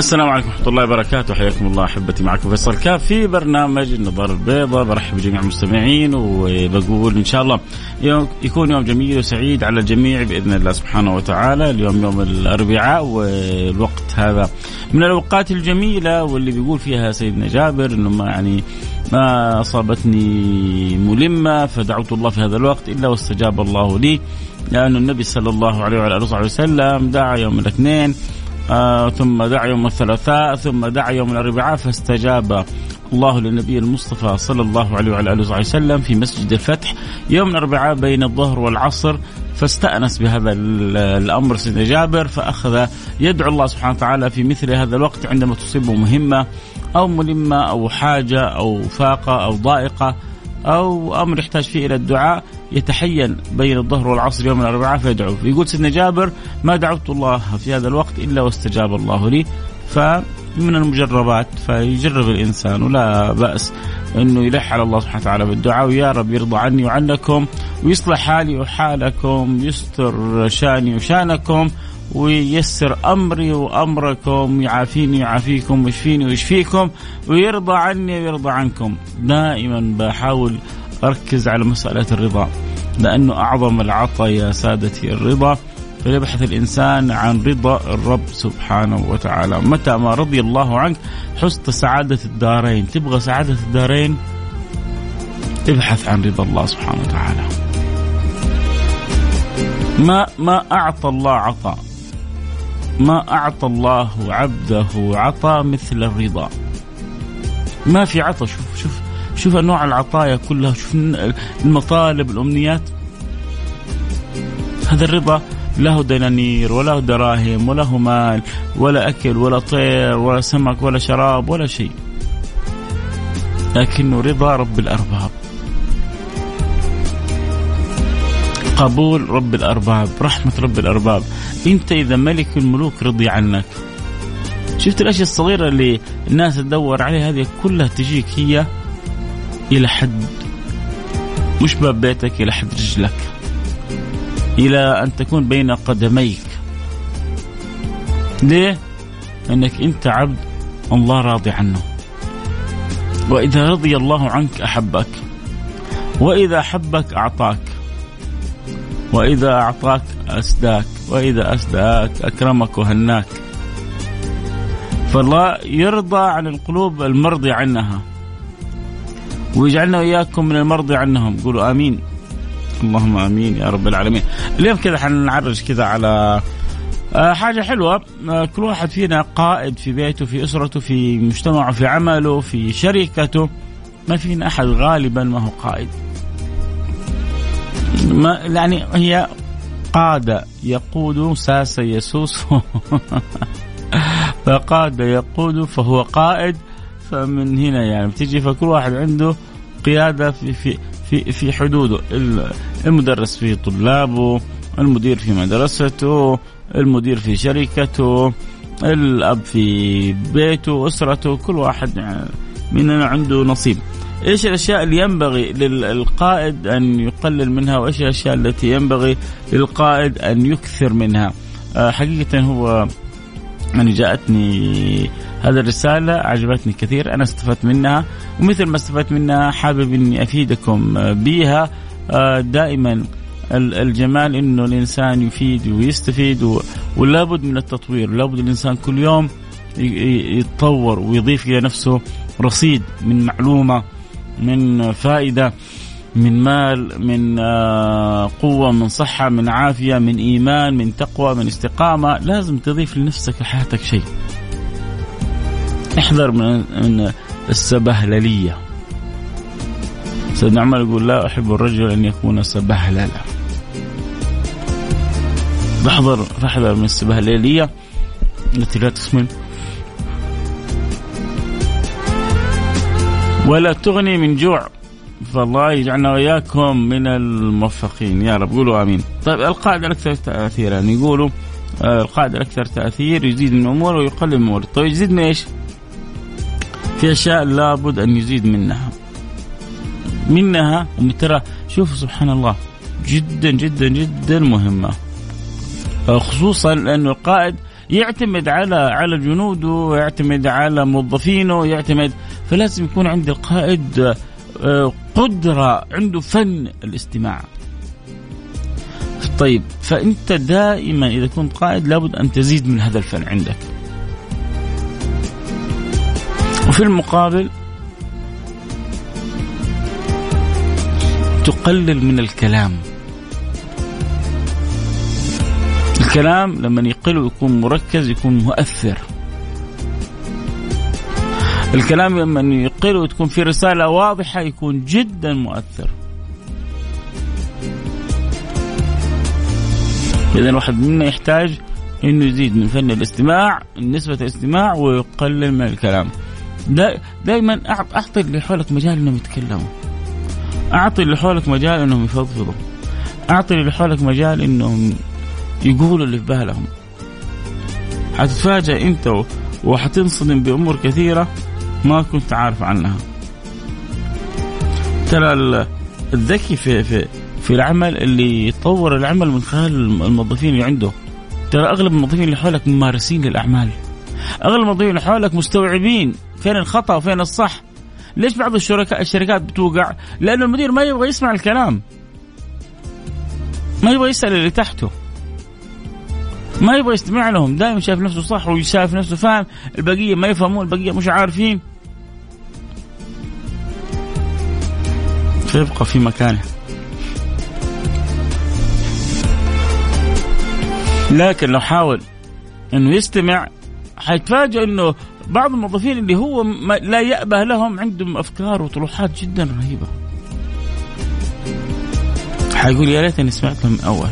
السلام عليكم ورحمة الله وبركاته. حياكم الله أحبتي معكم فيصل كاف في برنامج النظارة البيضاء. برحب بجميع المستمعين وبقول إن شاء الله يوم يكون يوم جميل وسعيد على الجميع بإذن الله سبحانه وتعالى. اليوم يوم الأربعاء والوقت هذا من الأوقات الجميلة واللي بيقول فيها سيدنا جابر إنه ما يعني ما أصابتني ملمة فدعوت الله في هذا الوقت إلا واستجاب الله لي. لأن النبي صلى الله عليه وعلى آله وسلم دعا يوم الاثنين آه ثم دعا يوم الثلاثاء ثم دعا يوم الأربعاء فاستجاب الله للنبي المصطفى صلى الله عليه وعلى آله وسلم في مسجد الفتح يوم الأربعاء بين الظهر والعصر فاستأنس بهذا الأمر سيدنا جابر فأخذ يدعو الله سبحانه وتعالى في مثل هذا الوقت عندما تصيبه مهمة أو ملمة أو حاجة أو فاقة أو ضائقة. أو أمر يحتاج فيه إلى الدعاء يتحين بين الظهر والعصر يوم الأربعاء فيدعو يقول سيدنا جابر ما دعوت الله في هذا الوقت إلا واستجاب الله لي. فمن المجربات فيجرب الإنسان ولا بأس إنه يلح على الله سبحانه وتعالى بالدعاء ويا رب يرضى عني وعنكم ويصلح حالي وحالكم يستر شأني وشأنكم وييسر أمري وأمركم ويعافيني ويعافيكم ويشفيني ويشفيكم ويرضى عني ويرضى عنكم. دائما بحاول أركز على مسألة الرضا لأنه أعظم العطاء يا سادتي الرضا. فيبحث الإنسان عن رضا الرب سبحانه وتعالى، متى ما رضي الله عنك حست سعادة الدارين، تبغى سعادة الدارين؟ ابحث عن رضا الله سبحانه وتعالى. ما ما أعطى الله عطاء؟ ما أعطى الله عبده عطاء مثل الرضا. ما في عطاء. شوف شوف شوف انواع العطايا كلها. شوف المطالب الأمنيات. هذا الرضا له دنانير ولا دراهم ولا مال ولا أكل ولا طير ولا سمك ولا شراب ولا شيء. لكنه رضا رب الأرباب. قبول رب الأرباب رحمة رب الأرباب. أنت إذا ملك الملوك رضي عنك. شفت الأشياء الصغيرة اللي الناس تدور عليها؟ هذه كلها تجيك هي إلى حد مش باب بيتك إلى حد رجلك. إلى أن تكون بين قدميك. ليه؟ انك أنت عبد الله راضي عنه. وإذا رضي الله عنك أحبك. وإذا أحبك أعطاك. وإذا أعطاك أسداك وإذا أسداك أكرمك وهناك. فالله يرضى عن القلوب المرضي عنها. ويجعلنا وإياكم من المرضي عنهم. قولوا آمين. اللهم آمين يا رب العالمين. اليوم كذا حنعرج كذا على آه، حاجة حلوة. آه، كل واحد فينا قائد في بيته في أسرته في مجتمعه في عمله في شركته. ما فينا أحد غالبا ما هو قائد. ما يعني هي قاد يقود ساس يسوس. فقاد يقود فهو قائد. فمن هنا يعني بتجي فكل واحد عنده قيادة في في في في حدوده. المدرس في طلابه المدير في مدرسته المدير في شركته الأب في بيته أسرته كل واحد مننا عنده نصيب. إيش الأشياء اللي ينبغي للقائد أن يقلل منها وإيش الأشياء التي ينبغي للقائد أن يكثر منها؟ آه، حقيقة هو يعني جاءتني هذه الرسالة عجبتني كثير أنا استفدت منها ومثل ما استفدت منها حابب أني أفيدكم بها. آه، دائما الجمال إنه الإنسان يفيد ويستفيد ولابد من التطوير لابد الإنسان كل يوم يتطور ويضيف إلى نفسه رصيد من معلومة من فائدة من مال من آه، قوة من صحة من عافية من إيمان من تقوى من استقامة. لازم تضيف لنفسك لحياتك شيء. احذر من السبهللية. سيدنا عمر يقول لا أحب الرجل أن يكون سبهللا. فاحذر فاحذر من السبهللية التي لا تسمن. ولا تغني من جوع فالله يجعلنا وإياكم من الموفقين يا رب قولوا آمين. طيب القاعدة الأكثر تاثيرا يعني يقولوا آه، القاعدة الأكثر تأثير يزيد من اموره ويقلل من اموره، طيب يزيد من إيش؟ في أشياء لابد أن يزيد منها. منها ترى شوفوا سبحان الله جدا جدا جدا مهمة. آه، خصوصا لأنه القائد يعتمد على على جنوده يعتمد على موظفينه يعتمد فلازم يكون عند القائد آه، قدرة عنده فن الاستماع. طيب فأنت دائما إذا كنت قائد لابد أن تزيد من هذا الفن عندك. وفي المقابل تقلل من الكلام. الكلام لما يقل ويكون مركز يكون مؤثر. الكلام لما يقل وتكون في رسالة واضحة يكون جدا مؤثر. إذا الواحد منا يحتاج إنه يزيد من فن الاستماع نسبة الاستماع ويقلل من الكلام. دائما أعطي اللي حولك مجال إنهم يتكلموا. أعطي اللي حولك مجال إنهم يفضفضوا. أعطي اللي حولك مجال إنهم يقولوا اللي في بالهم. حتتفاجأ أنت وحتنصدم بأمور كثيرة ما كنت عارف عنها. ترى الذكي في في في العمل اللي يطور العمل من خلال الموظفين اللي عنده. ترى أغلب الموظفين اللي حولك ممارسين للأعمال. أغلب الموظفين اللي حولك مستوعبين فين الخطأ وفين الصح. ليش بعض الشركاء الشركات بتوقع؟ لأنه المدير ما يبغى يسمع الكلام. ما يبغى يسأل اللي تحته. ما يبغى يستمع لهم. دائما شايف نفسه صح وشايف نفسه فاهم. البقية ما يفهمون البقية مش عارفين. فيبقى في مكانه لكن لو حاول إنه يستمع حيتفاجئ إنه بعض الموظفين اللي هو لا يأبه لهم عندهم أفكار وطروحات جدا رهيبة. حيقول يا ريتني سمعتها من أول.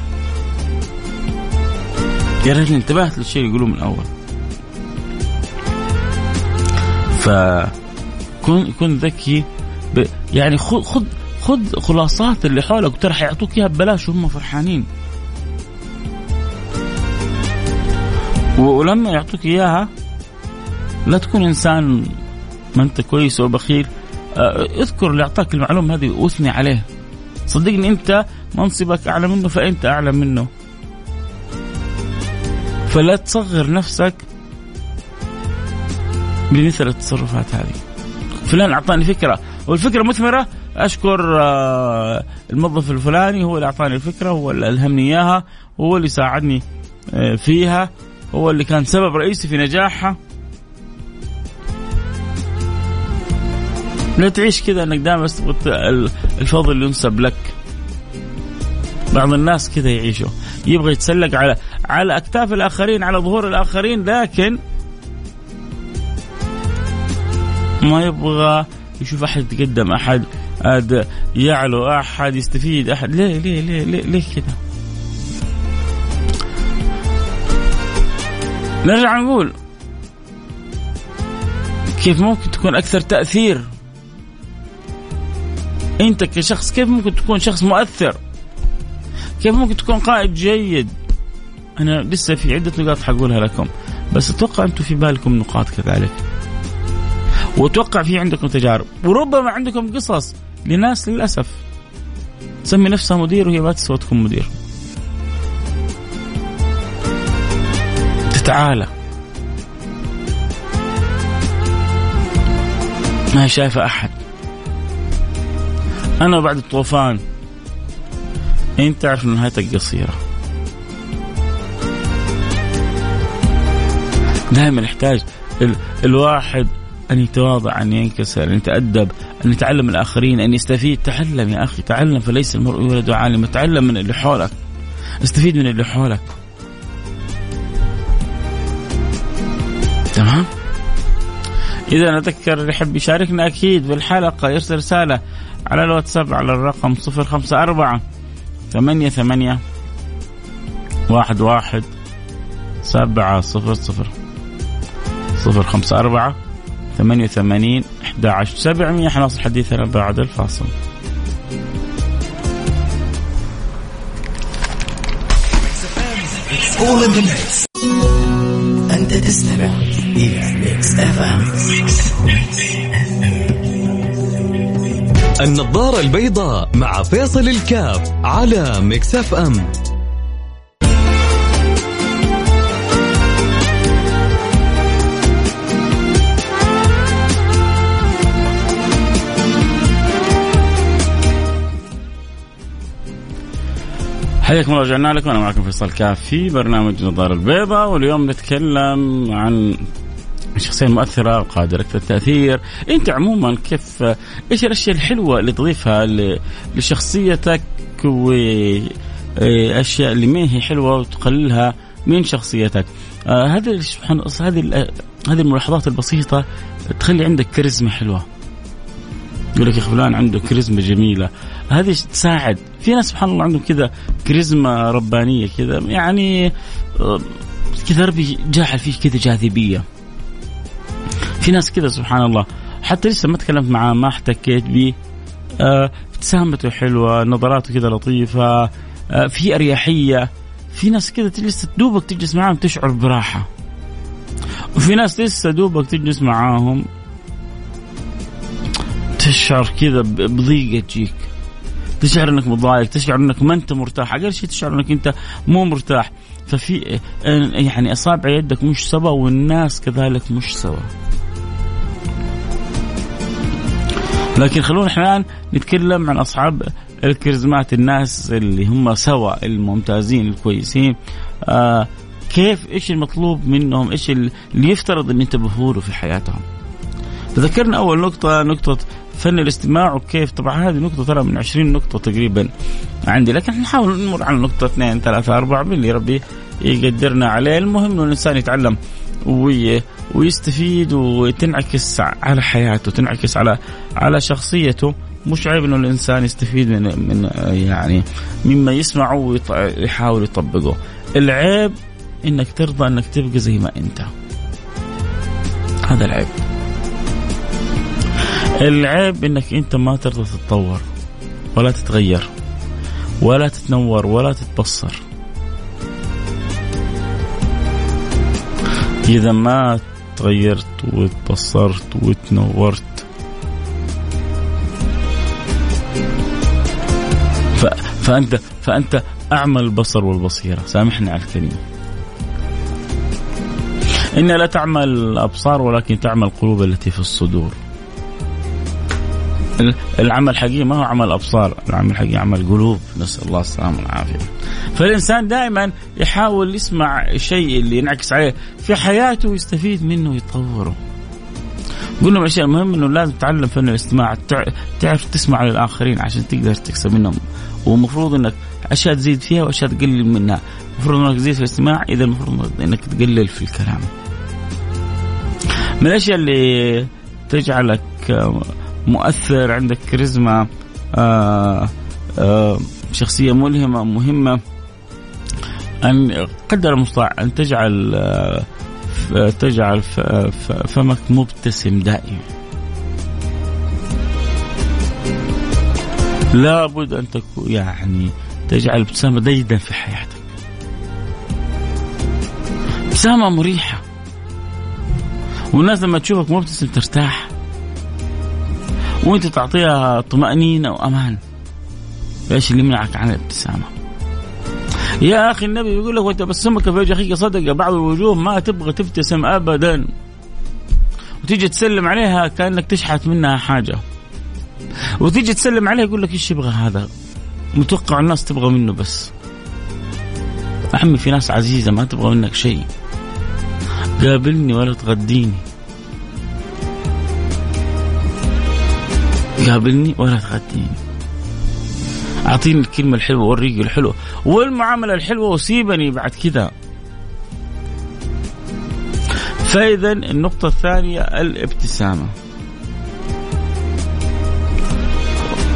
يا ريتني انتبهت للشيء اللي يقولوه من أول. ف كن كن ذكي ب... يعني خذ خذ خذ خلاصات اللي حولك ترى حيعطوك إياها ببلاش وهم فرحانين. ولما يعطوك إياها لا تكون إنسان ما أنت كويس وبخيل آه، اذكر اللي أعطاك المعلومة هذه وأثني عليه. صدقني أنت منصبك أعلى منه فأنت أعلى منه. فلا تصغر نفسك بمثل التصرفات هذه. فلان أعطاني فكرة والفكرة مثمرة أشكر آه، الموظف الفلاني هو اللي أعطاني الفكرة هو اللي ألهمني إياها هو اللي ساعدني آه، فيها هو اللي كان سبب رئيسي في نجاحها. لا تعيش كذا إنك دائما تثبت الفضل ينسب لك. بعض الناس كذا يعيشوا. يبغى يتسلق على على أكتاف الآخرين على ظهور الآخرين لكن ما يبغى يشوف أحد يتقدم أحد. أحد يعلو أحد يستفيد أحد. ليه ليه ليه ليه, ليه كذا نرجع نقول كيف ممكن تكون أكثر تأثير؟ أنت كشخص كيف ممكن تكون شخص مؤثر؟ كيف ممكن تكون قائد جيد؟ أنا لسه في عدة نقاط حقولها لكم بس أتوقع أنتم في بالكم نقاط كذلك. وأتوقع في عندكم تجارب وربما عندكم قصص لناس للأسف. تسمي نفسها مدير وهي ما تسوى تكون مدير. تتعالى. ما هي شايفة أحد. أنا بعد الطوفان. أنت تعرف أن نهايتك قصيرة. دائما يحتاج ال... الواحد أن يتواضع أن ينكسر أن يتأدب. أن يتعلم الآخرين أن يستفيد. تعلم يا أخي تعلم فليس المرء يولد عالما. تعلم من اللي حولك. استفيد من اللي حولك. تمام؟ إذا أذكر اللي يحب يشاركنا أكيد بالحلقة. يرسل رسالة على الواتساب على الرقم 054 ثمانية ثمانية واحد واحد سبعة صفر صفر. صفر خمسة أربعة ثمانية وثمانين أحد عشر سبعمية حنصل حديثنا بعد الفاصل. أنت تستمع إلى Mix FM النظارة البيضاء مع فيصل الكاف على Mix FM حياكم الله رجعنا لكم. أنا معكم فيصل كاف في برنامج نظارة البيضاء واليوم نتكلم عن الشخصية المؤثرة قادرة التأثير. أنت عموما كيف إيش الأشياء الحلوة اللي تضيفها لشخصيتك وأشياء اللي ما هي حلوة وتقللها من شخصيتك؟ آه هذه سبحان هذه هذه الملاحظات البسيطة تخلي عندك كاريزما حلوة. يقول لك يا فلان عنده كاريزما جميلة. هذه تساعد. في ناس سبحان الله عندهم كذا كاريزما ربانية كذا يعني آه، كذا ربي جاعل فيه كذا جاذبية. في ناس كذا سبحان الله. حتى لسه ما تكلمت معاه ما احتكيت به آه، ابتسامته حلوة نظراته كذا لطيفة آه، في أريحية. في ناس كذا لسه دوبك تجلس معاهم تشعر براحة. وفي ناس لسه دوبك تجلس معاهم. تشعر كذا بضيقة تجيك تشعر إنك متضايق تشعر إنك ما أنت مرتاح. أقل شيء تشعر إنك أنت مو مرتاح. ففي يعني أصابع يدك مش سوا والناس كذلك مش سوا. لكن خلونا الآن نتكلم عن أصحاب الكاريزمات الناس اللي هم سوا الممتازين الكويسين. آه كيف إيش المطلوب منهم؟ إيش اللي يفترض إن ينتبهوا له في حياتهم؟ تذكرنا أول نقطة نقطة فن الاستماع وكيف؟ طبعا هذه نقطة ترى من 20 نقطة تقريبا عندي لكن نحاول نمر على نقطة اثنين ثلاثة أربعة باللي ربي يقدرنا عليه. المهم إنه الإنسان يتعلم وي ويستفيد وتنعكس على حياته تنعكس على على شخصيته. مش عيب إنه الإنسان يستفيد من من يعني مما يسمعه ويحاول يطبقه. العيب إنك ترضى إنك تبقى زي ما أنت. هذا العيب. العيب إنك أنت ما ترضى تتطور ولا تتغير ولا تتنور ولا تتبصر. إذا ما تغيرت وتبصرت وتنورت ف... فأنت فأنت أعمى البصر والبصيرة. سامحني على الكلمة. إنها لا تعمى الأبصار ولكن تعمى القلوب التي في الصدور. العمل الحقيقي ما هو عمل أبصار، العمل الحقيقي عمل قلوب، نسأل الله السلامة والعافية. فالإنسان دائما يحاول يسمع الشيء اللي ينعكس عليه في حياته ويستفيد منه ويطوره. قلنا من الاشياء المهم إنه لازم تتعلم فن الاستماع، تعرف تسمع للآخرين عشان تقدر تكسب منهم، ومفروض إنك أشياء تزيد فيها وأشياء تقلل منها، المفروض إنك تزيد في الاستماع إذا المفروض إنك تقلل في الكلام. من الأشياء اللي تجعلك مؤثر عندك كاريزما آه آه شخصية ملهمة مهمة. أن قدر المستطاع أن تجعل آه تجعل فمك مبتسم دائما. لابد أن تكون يعني تجعل ابتسامة ديدا في حياتك. ابتسامة مريحة. والناس لما تشوفك مبتسم ترتاح. وانت تعطيها طمأنينة وأمان إيش اللي يمنعك عن الابتسامة؟ يا أخي النبي يقول لك وتبسمك في وجه أخيك صدقة بعض الوجوه ما تبغى تبتسم أبدا. وتيجي تسلم عليها كأنك تشحت منها حاجة. وتيجي تسلم عليها يقول لك إيش يبغى هذا؟ متوقع الناس تبغى منه بس. عمي في ناس عزيزة ما تبغى منك شيء. قابلني ولا تغديني. تقابلني ولا تغديني أعطيني الكلمة الحلوة والريق الحلو والمعاملة الحلوة وسيبني بعد كذا. فإذا النقطة الثانية الابتسامة.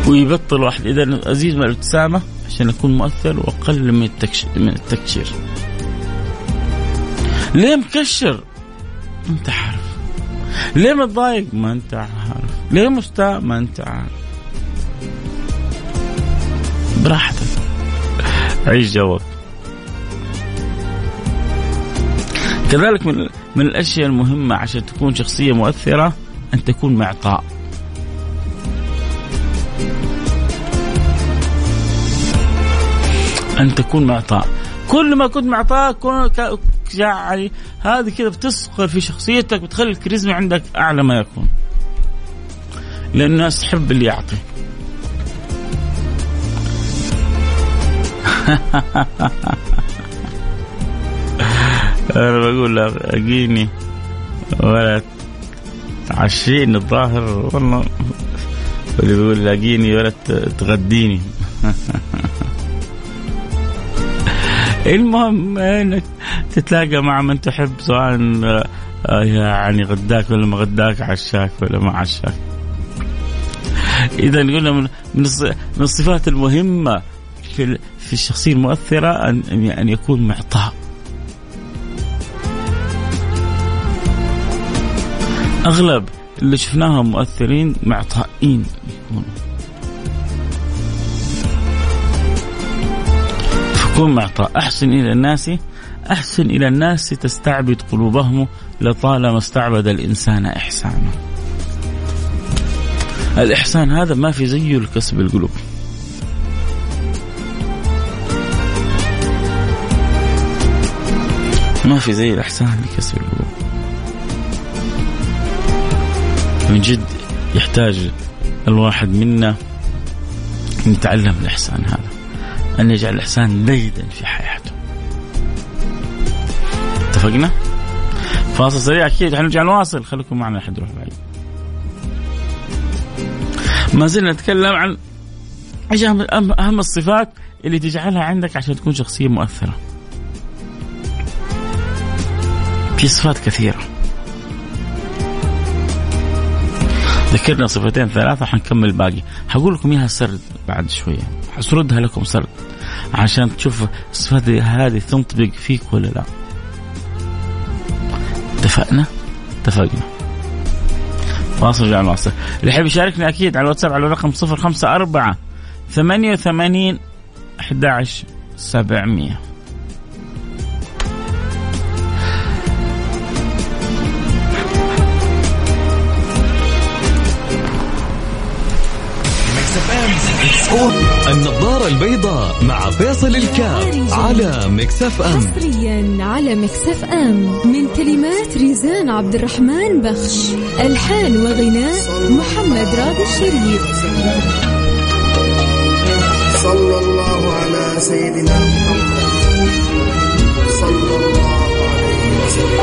ويبطل واحد. إذا أزيد من الابتسامة عشان أكون مؤثر واقلل من من التكشير. ليه مكشر؟ أنت عارف. ليه متضايق ما انت عارف. ليه مستاء ما انت عارف. براحتك. عيش جوك. كذلك من من الأشياء المهمة عشان تكون شخصية مؤثرة أن تكون معطاء. أن تكون معطاء. كل ما كنت معطاء يعني هذه كذا بتصقل في شخصيتك بتخلي الكاريزما عندك أعلى ما يكون. لأن الناس تحب اللي يعطي. أنا بقول اجيني ولا تعشيني الظاهر. والله اللي بيقول لاقيني ولا تغديني. المهم انك تتلاقى مع من تحب سواء آه، يعني غداك ولا ما غداك عشاك ولا ما عشاك. إذا قلنا من من الصفات المهمة في في الشخصية المؤثرة أن أن يكون معطاء. أغلب اللي شفناهم مؤثرين معطائين يكونوا. فكون معطاء أحسن إلى الناس أحسن إلى الناس تستعبد قلوبهم لطالما استعبد الإنسان احسانه الإحسان هذا ما في زيه لكسب القلوب. ما في زي الإحسان لكسب القلوب. من جد يحتاج الواحد منا أن يتعلم الإحسان هذا. أن يجعل الإحسان ليدا في حياته اتفقنا؟ فاصل سريع أكيد حنرجع نواصل خليكم معنا لحد نروح بعيد ما زلنا نتكلم عن إيش اهم الصفات اللي تجعلها عندك عشان تكون شخصية مؤثرة. في صفات كثيرة. ذكرنا صفتين ثلاثة حنكمل الباقي حقول لكم إياها سرد بعد شوية حسردها لكم سرد عشان تشوف الصفات هذه تنطبق فيك ولا لا. اتفقنا؟ اتفقنا. واصل جعل واصل اللي يحب يشاركني أكيد على الواتساب على الرقم 054 88 11 700 النظارة البيضاء مع فيصل الكاف على Mix FM. حصريا على Mix FM. من كلمات ريزان عبد الرحمن بخش الحان وغناء محمد راضي الشريف. صلى الله على سيدنا محمد. صلى الله عليه وسلم.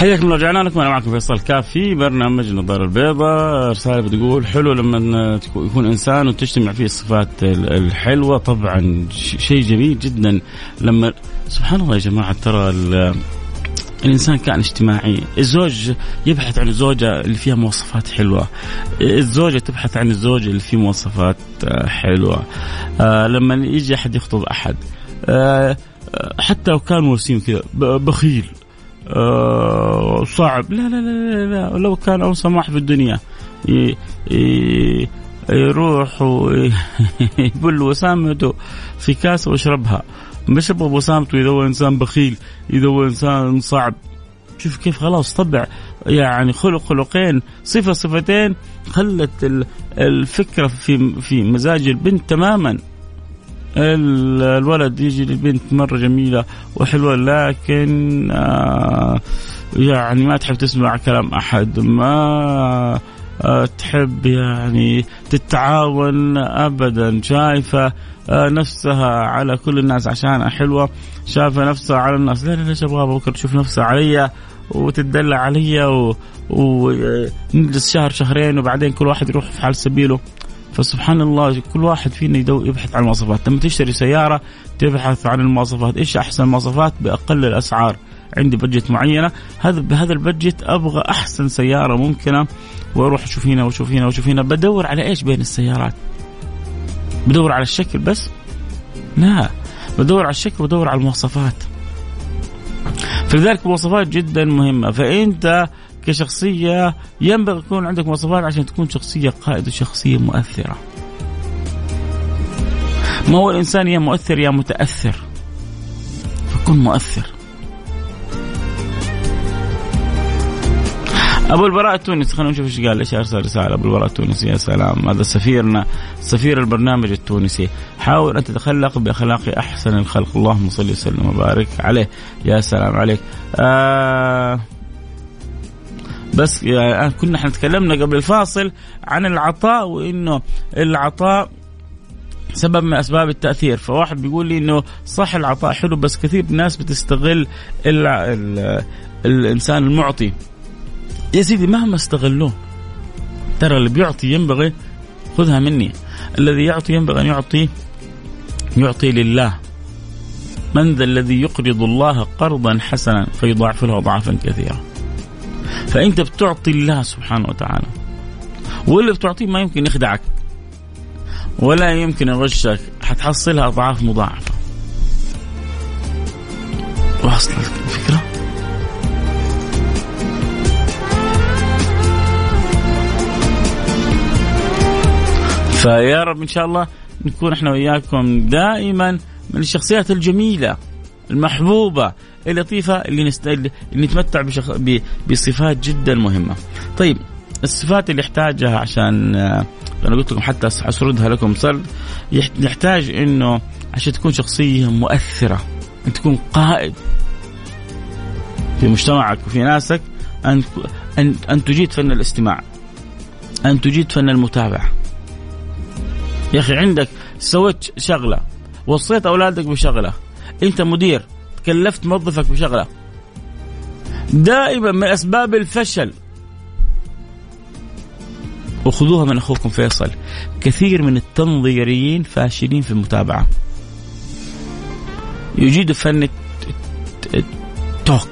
حياكم الله رجعنا لكم. أنا معكم فيصل كاف في برنامج النظاره البيضاء رسالة بتقول حلو لما يكون إنسان وتجتمع فيه الصفات الحلوة. طبعا شيء جميل جدا. لما سبحان الله يا جماعة ترى الإنسان كائن اجتماعي، الزوج يبحث عن الزوجة اللي فيها مواصفات حلوة، الزوجة تبحث عن الزوج اللي فيه مواصفات حلوة، آه لما يجي أحد يخطب أحد آه حتى لو كان وسيم كذا بخيل. آه صعب. لا لا لا لا, لا. لو كان أو سماح في الدنيا. يروح ويبل وسامته في كاس ويشربها. مش يبغى وسامته اذا هو إنسان بخيل اذا هو إنسان صعب. شوف كيف خلاص طبع. يعني خلق خلقين صفة صفتين خلت الفكرة في في مزاج البنت تماما. الولد يجي للبنت مرة جميلة وحلوة لكن آه يعني ما تحب تسمع كلام أحد ما آه تحب يعني تتعاون ابدا شايفة آه نفسها على كل الناس عشان حلوة شايفة نفسها على الناس لا ليش أبغى بكره تشوف نفسها علي وتدلع علي ونجلس. شهر شهرين وبعدين كل واحد يروح في حال سبيله فسبحان الله كل واحد فينا يبحث عن المواصفات. لما تشتري سيارة تبحث عن المواصفات. إيش أحسن المواصفات؟ بأقل الأسعار. عندي بجت معينة. هذا بهذا البجت أبغى أحسن سيارة ممكنة. وأروح أشوف هنا وأشوف هنا وأشوف هنا. بدور على إيش بين السيارات؟ بدور على الشكل بس؟ لا. بدور على الشكل بدور على المواصفات. فلذلك مواصفات جدا مهمة. فأنت كشخصية ينبغي يكون عندك مواصفات عشان تكون شخصية قائد وشخصية مؤثرة. ما هو الإنسان يا مؤثر يا متأثر؟ فكن مؤثر. أبو البراء التونسي خلينا نشوف إيش قال إيش أرسل رسالة. أبو البراء التونسي يا سلام. هذا سفيرنا سفير البرنامج التونسي. حاول أن تتخلق بأخلاق أحسن الخلق. اللهم صل وسلم وبارك عليه. يا سلام عليك. آه بس يعني كنا إحنا تكلمنا قبل الفاصل عن العطاء وإنه العطاء سبب من أسباب التأثير. فواحد بيقول لي إنه صح العطاء حلو بس كثير ناس بتستغل ال ال الإنسان المعطي. يا سيدي مهما استغلوه ترى اللي بيعطي ينبغي خذها مني. الذي يعطي ينبغي أن يعطي يعطي لله. من ذا الذي يقرض الله قرضا حسنا فيضاعف له اضعافا كثيره فأنت بتعطي الله سبحانه وتعالى. واللي بتعطيه ما يمكن يخدعك ولا يمكن يغشك حتحصلها أضعاف مضاعفة. واصل الفكرة؟ فيا رب إن شاء الله نكون إحنا وياكم دائما من الشخصيات الجميلة المحبوبة اللطيفة اللي, نست... اللي نتمتع بشخ... ب... بصفات جدا مهمة. طيب الصفات اللي يحتاجها عشان أنا قلت لكم حتى أسردها لكم سرد يحتاج إنه عشان تكون شخصية مؤثرة أن تكون قائد في مجتمعك وفي ناسك أن ان أن تجيد فن الاستماع أن تجيد فن المتابعة يا أخي عندك سويت شغلة وصيت أولادك بشغلة أنت مدير كلفت موظفك بشغلة. دائما من أسباب الفشل. وخذوها من أخوكم فيصل. كثير من التنظيريين فاشلين في المتابعة. يجيد فن التوك.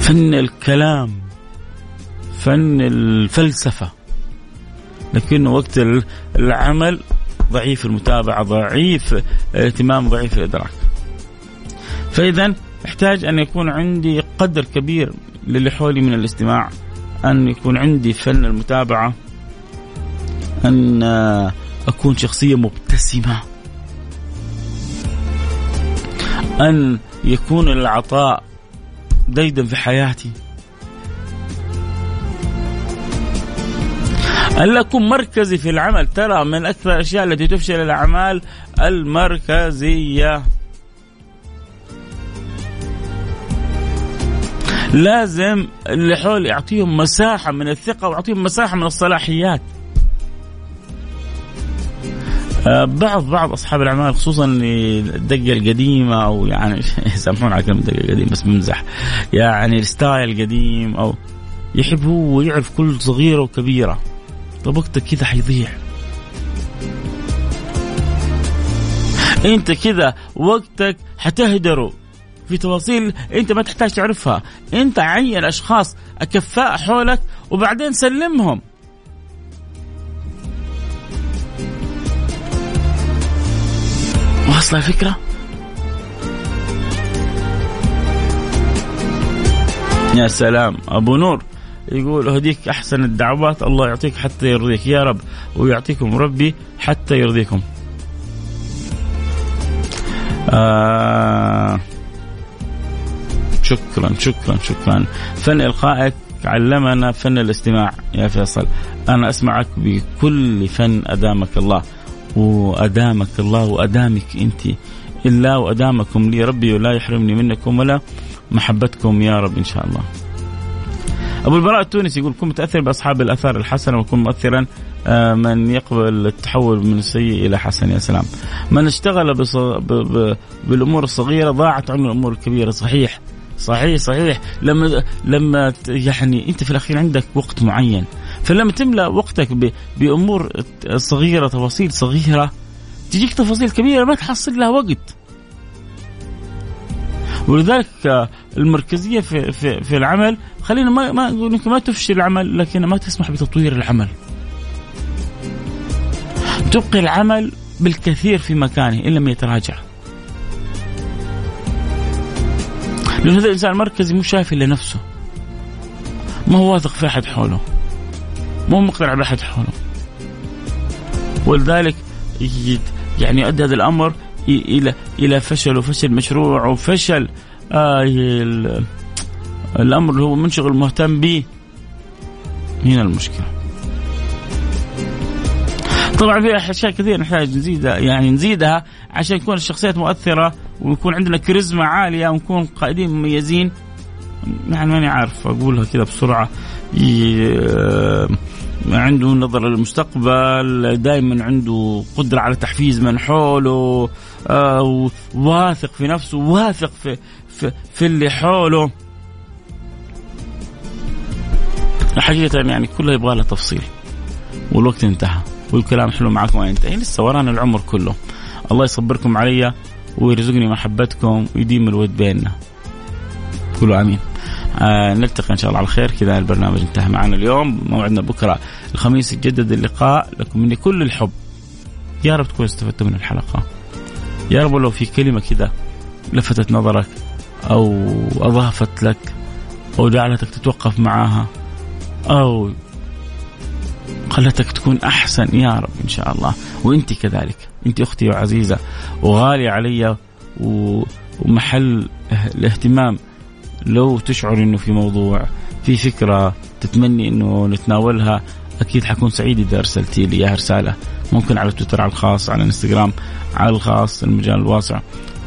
فن الكلام. فن الفلسفة. لكنه وقت العمل ضعيف المتابعة ضعيف الاهتمام ضعيف الإدراك. فإذا أحتاج أن يكون عندي قدر كبير للي حولي من الاستماع أن يكون عندي فن المتابعة أن أكون شخصية مبتسمة أن يكون العطاء ديدا في حياتي. أن أكون مركزي في العمل ترى من أكثر الأشياء التي تفشل الأعمال المركزية. لازم اللي حولي يعطيهم مساحة من الثقة ويعطيهم مساحة من الصلاحيات. آه، بعض بعض أصحاب الأعمال خصوصا الدقة القديمة أو يعني يسامحون على كلمة الدقة القديمة بس بمزح يعني الستايل القديم أو يحب هو يعرف كل صغيرة وكبيرة. طب وقتك كذا حيضيع. أنت كذا وقتك حتهدره. في تفاصيل انت ما تحتاج تعرفها. انت عين اشخاص أكفاء حولك وبعدين سلمهم. واصلة الفكرة؟ يا سلام. أبو نور يقول أهديك أحسن الدعوات الله يعطيك حتى يرضيك يا رب ويعطيكم ربي حتى يرضيكم. آه شكرا شكرا شكرا. فن إلقائك علمنا فن الاستماع يا فيصل. أنا أسمعك بكل فن أدامك الله وأدامك الله وأدامك أنت. إلا وأدامكم لي ربي ولا يحرمني منكم ولا محبتكم يا رب إن شاء الله. أبو البراء التونسي يقول كن متأثر بأصحاب الآثار الحسنة وكن مؤثرا آه، من يقبل التحول من السيء إلى حسن. يا سلام. من اشتغل. بالأمور الصغيرة ضاعت عنه الأمور الكبيرة. صحيح. صحيح صحيح لما لما يعني أنت في الأخير عندك وقت معين فلما تملأ وقتك. بأمور صغيرة تفاصيل صغيرة تجيك تفاصيل كبيرة ما تحصل لها وقت ولذلك المركزية في في, في العمل خلينا ما ما نقول ما تفشل العمل لكن ما تسمح بتطوير العمل. تبقي العمل بالكثير في مكانه إن لم يتراجع. لأن هذا الإنسان المركزي مو شايف إلا نفسه. ما هو واثق في أحد حوله. مو مقتنع بأحد حوله. ولذلك يعني يؤدي هذا الأمر إلى إلى فشل وفشل مشروع وفشل آه الأمر اللي هو منشغل مهتم به. هنا المشكلة. طبعا في أشياء كثير نحتاج نزيدها يعني نزيدها عشان يكون الشخصيات مؤثرة. ويكون عندنا كاريزما عالية ونكون قائدين مميزين. يعني ماني عارف أقولها كذا بسرعة. عنده نظرة للمستقبل دائما عنده قدرة على تحفيز من حوله آه واثق في نفسه واثق في, في, في اللي حوله. حقيقة يعني كلها يبغى لها تفصيل والوقت انتهى والكلام حلو معكم ما ينتهي لسه ورانا العمر كله. الله يصبركم علي. ويرزقني محبتكم ويديم الود بيننا. قولوا آمين. آه نلتقي إن شاء الله على خير. كذا البرنامج انتهى معنا اليوم. موعدنا بكرة الخميس. يتجدد اللقاء لكم مني كل الحب. يا رب تكونوا استفدتوا من الحلقة. يا رب لو في كلمة كذا لفتت نظرك أو أضافت لك أو جعلتك تتوقف معاها أو خلتك تكون أحسن يا رب إن شاء الله. وأنت كذلك. أنت أختي وعزيزة وغاليه علي ومحل الاهتمام. لو تشعر إنه في موضوع في فكرة تتمني إنه نتناولها أكيد حكون سعيد إذا أرسلتي لي إياها رسالة. ممكن على تويتر على الخاص على الانستغرام على الخاص المجال الواسع.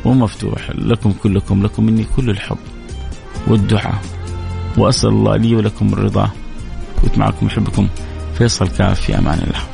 ومفتوح لكم كلكم لكم مني كل الحب والدعاء. وأسأل الله لي ولكم الرضا. كنت معكم أحبكم. فيصل كاف في أمان الله.